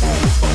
Hey, hey, hey.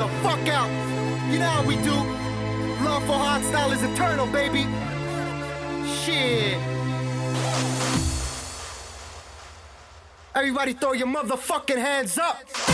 the fuck out. You know how we do. Love for hardstyle is eternal, baby. Shit. Everybody throw your motherfucking hands up.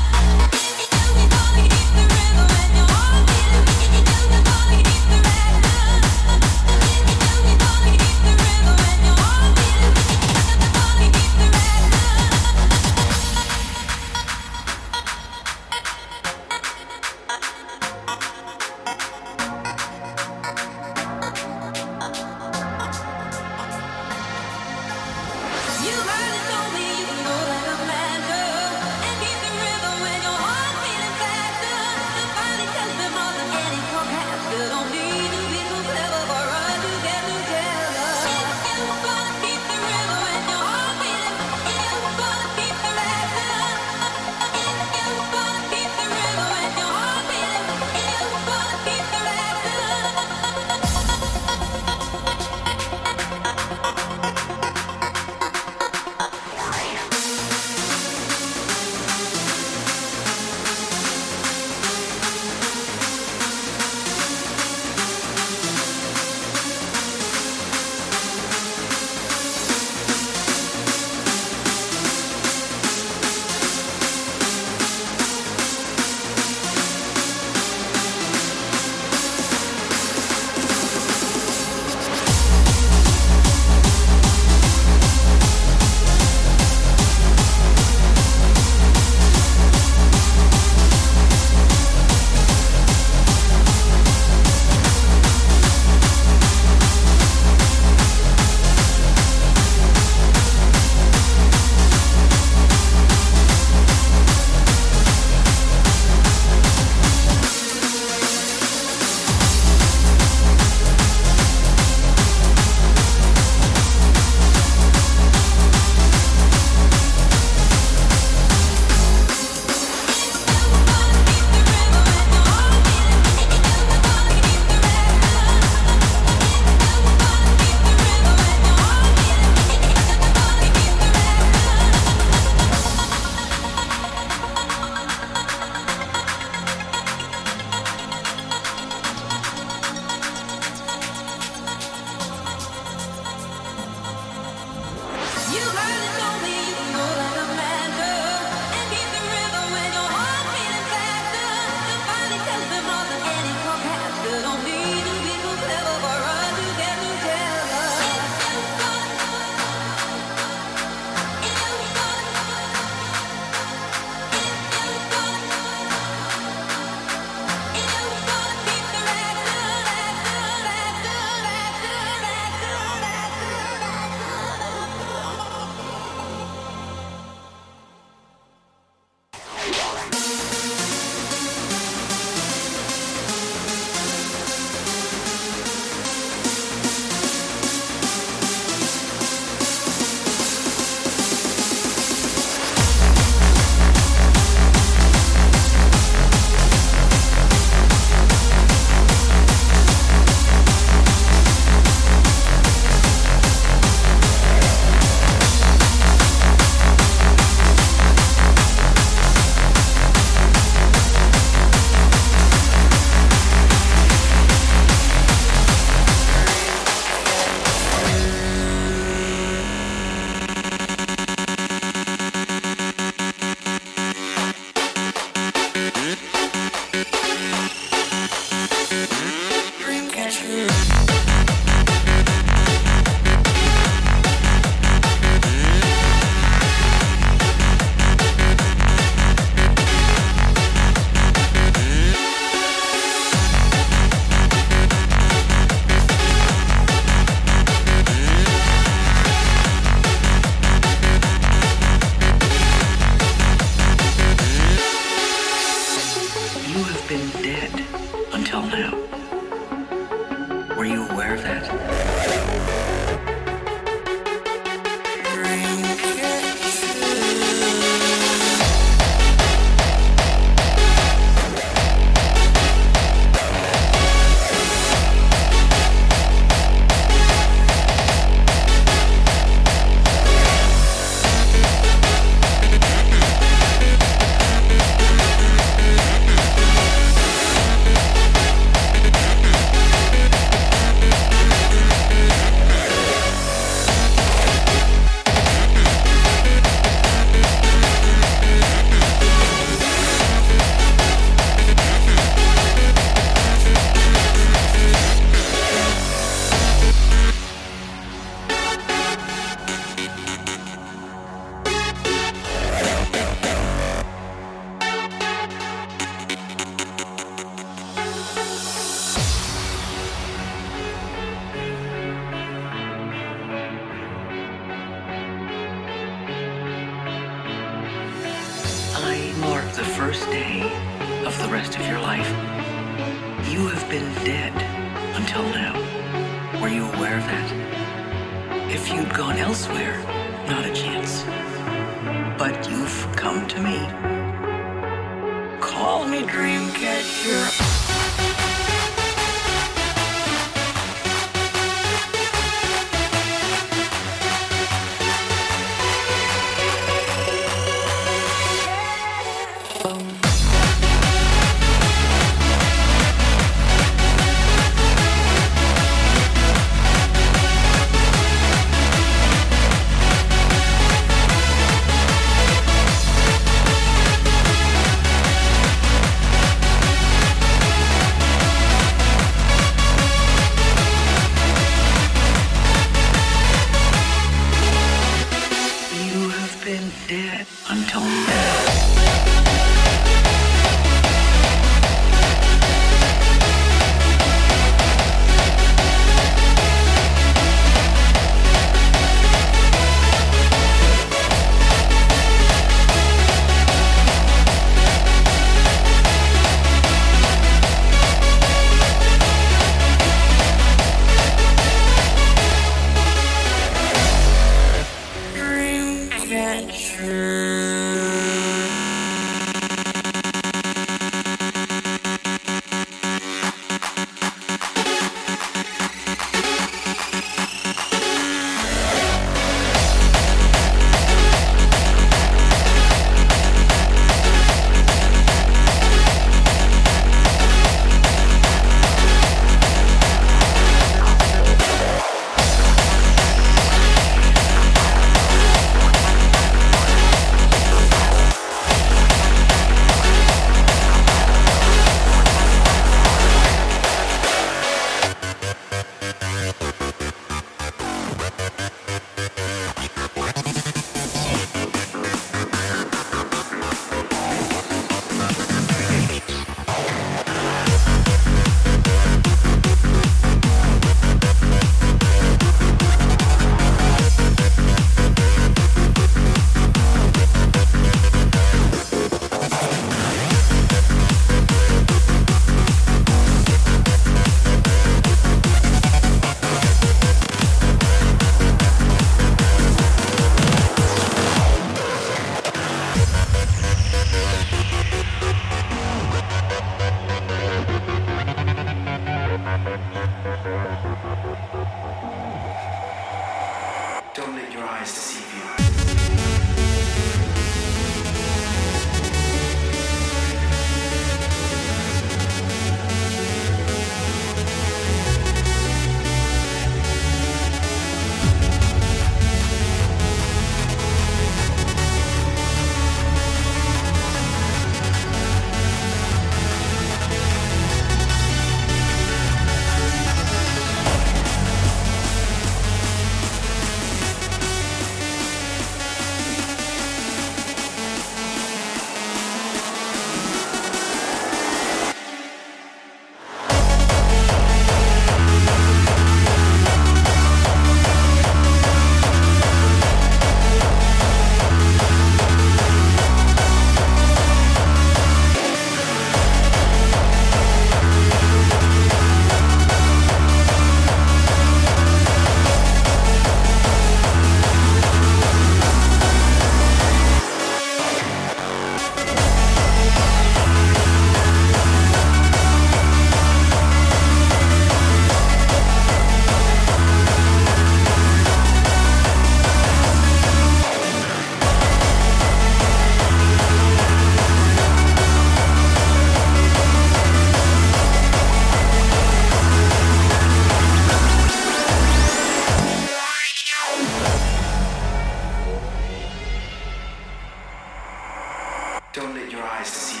eyes to see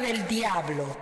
del diablo.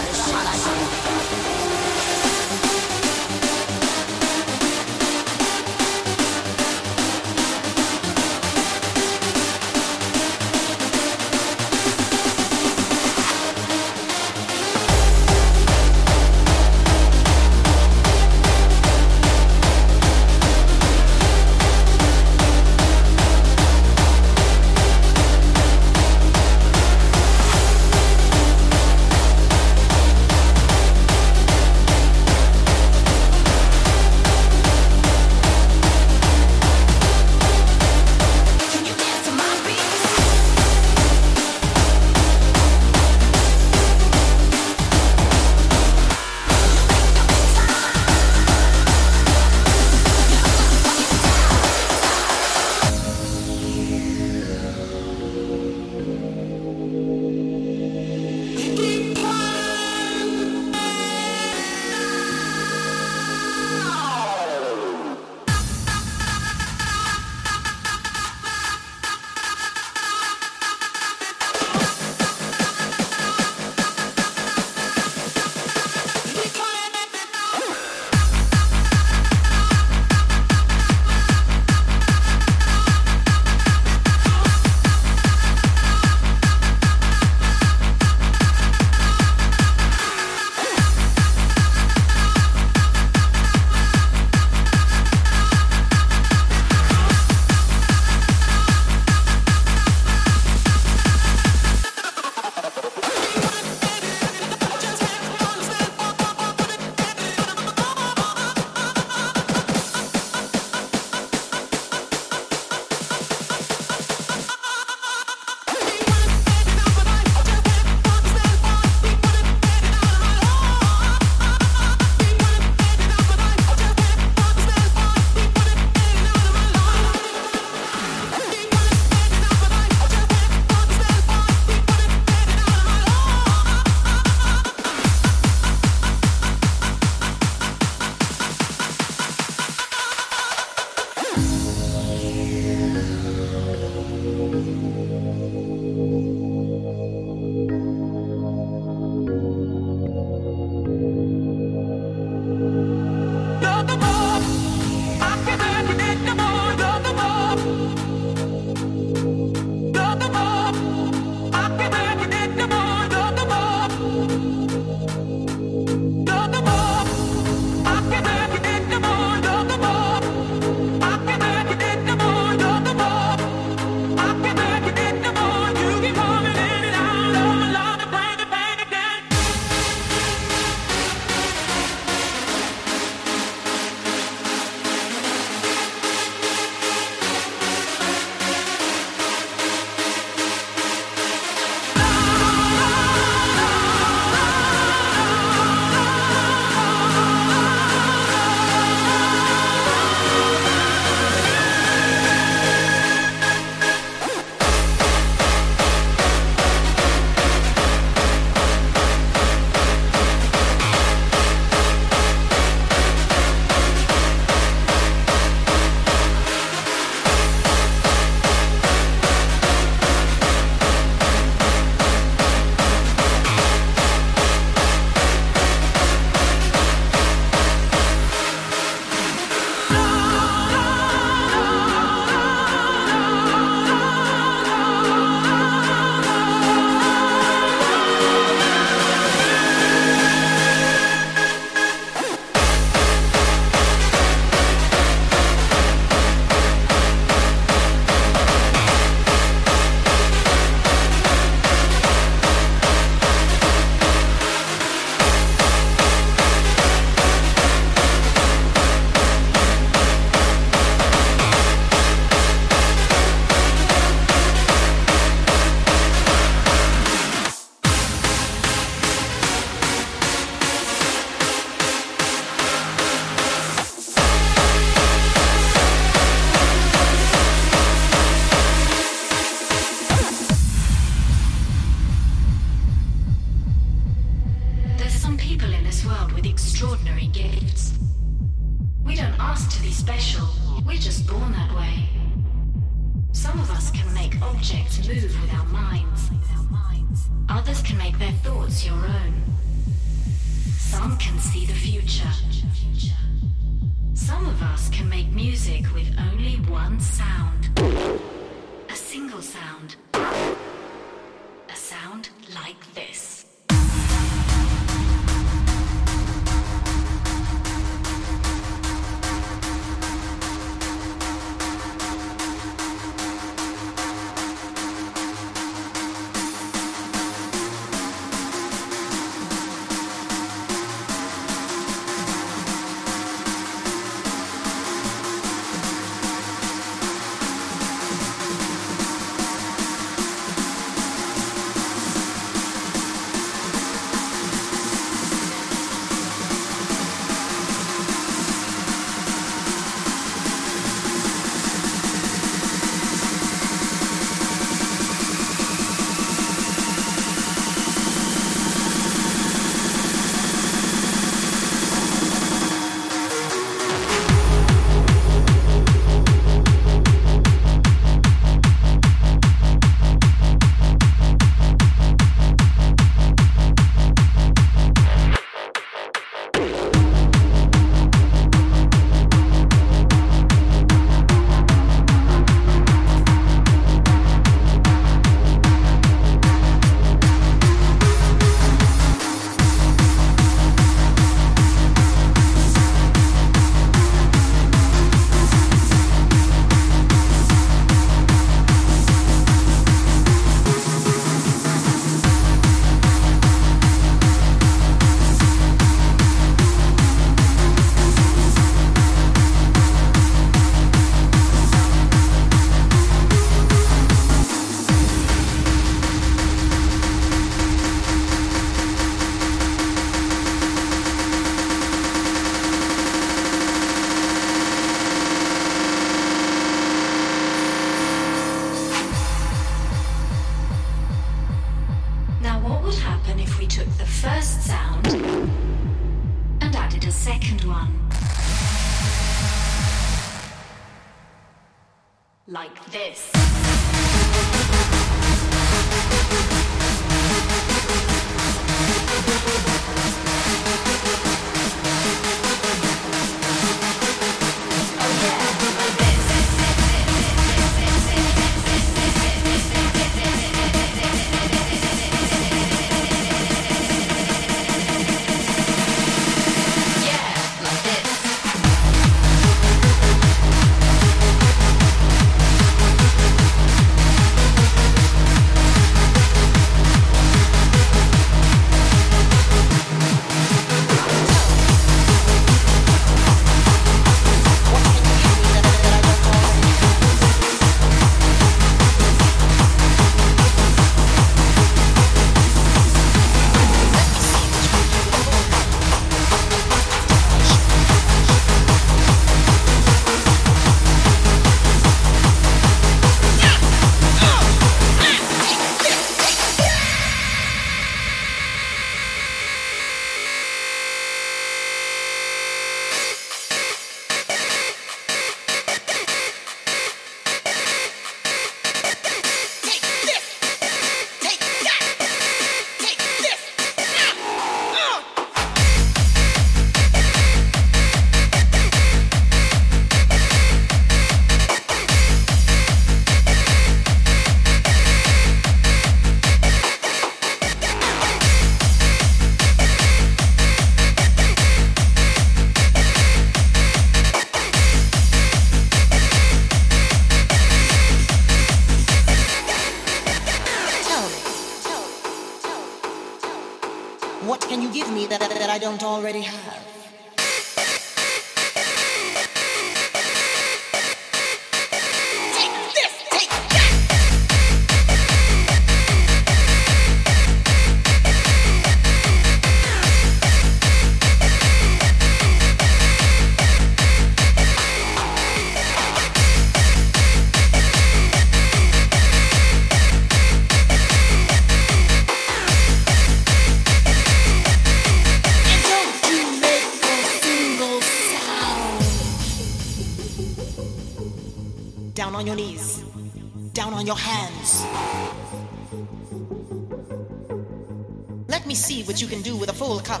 Me see what you can do with a full cup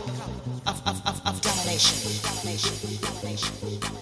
of, of, of, of domination. Domination, domination, domination.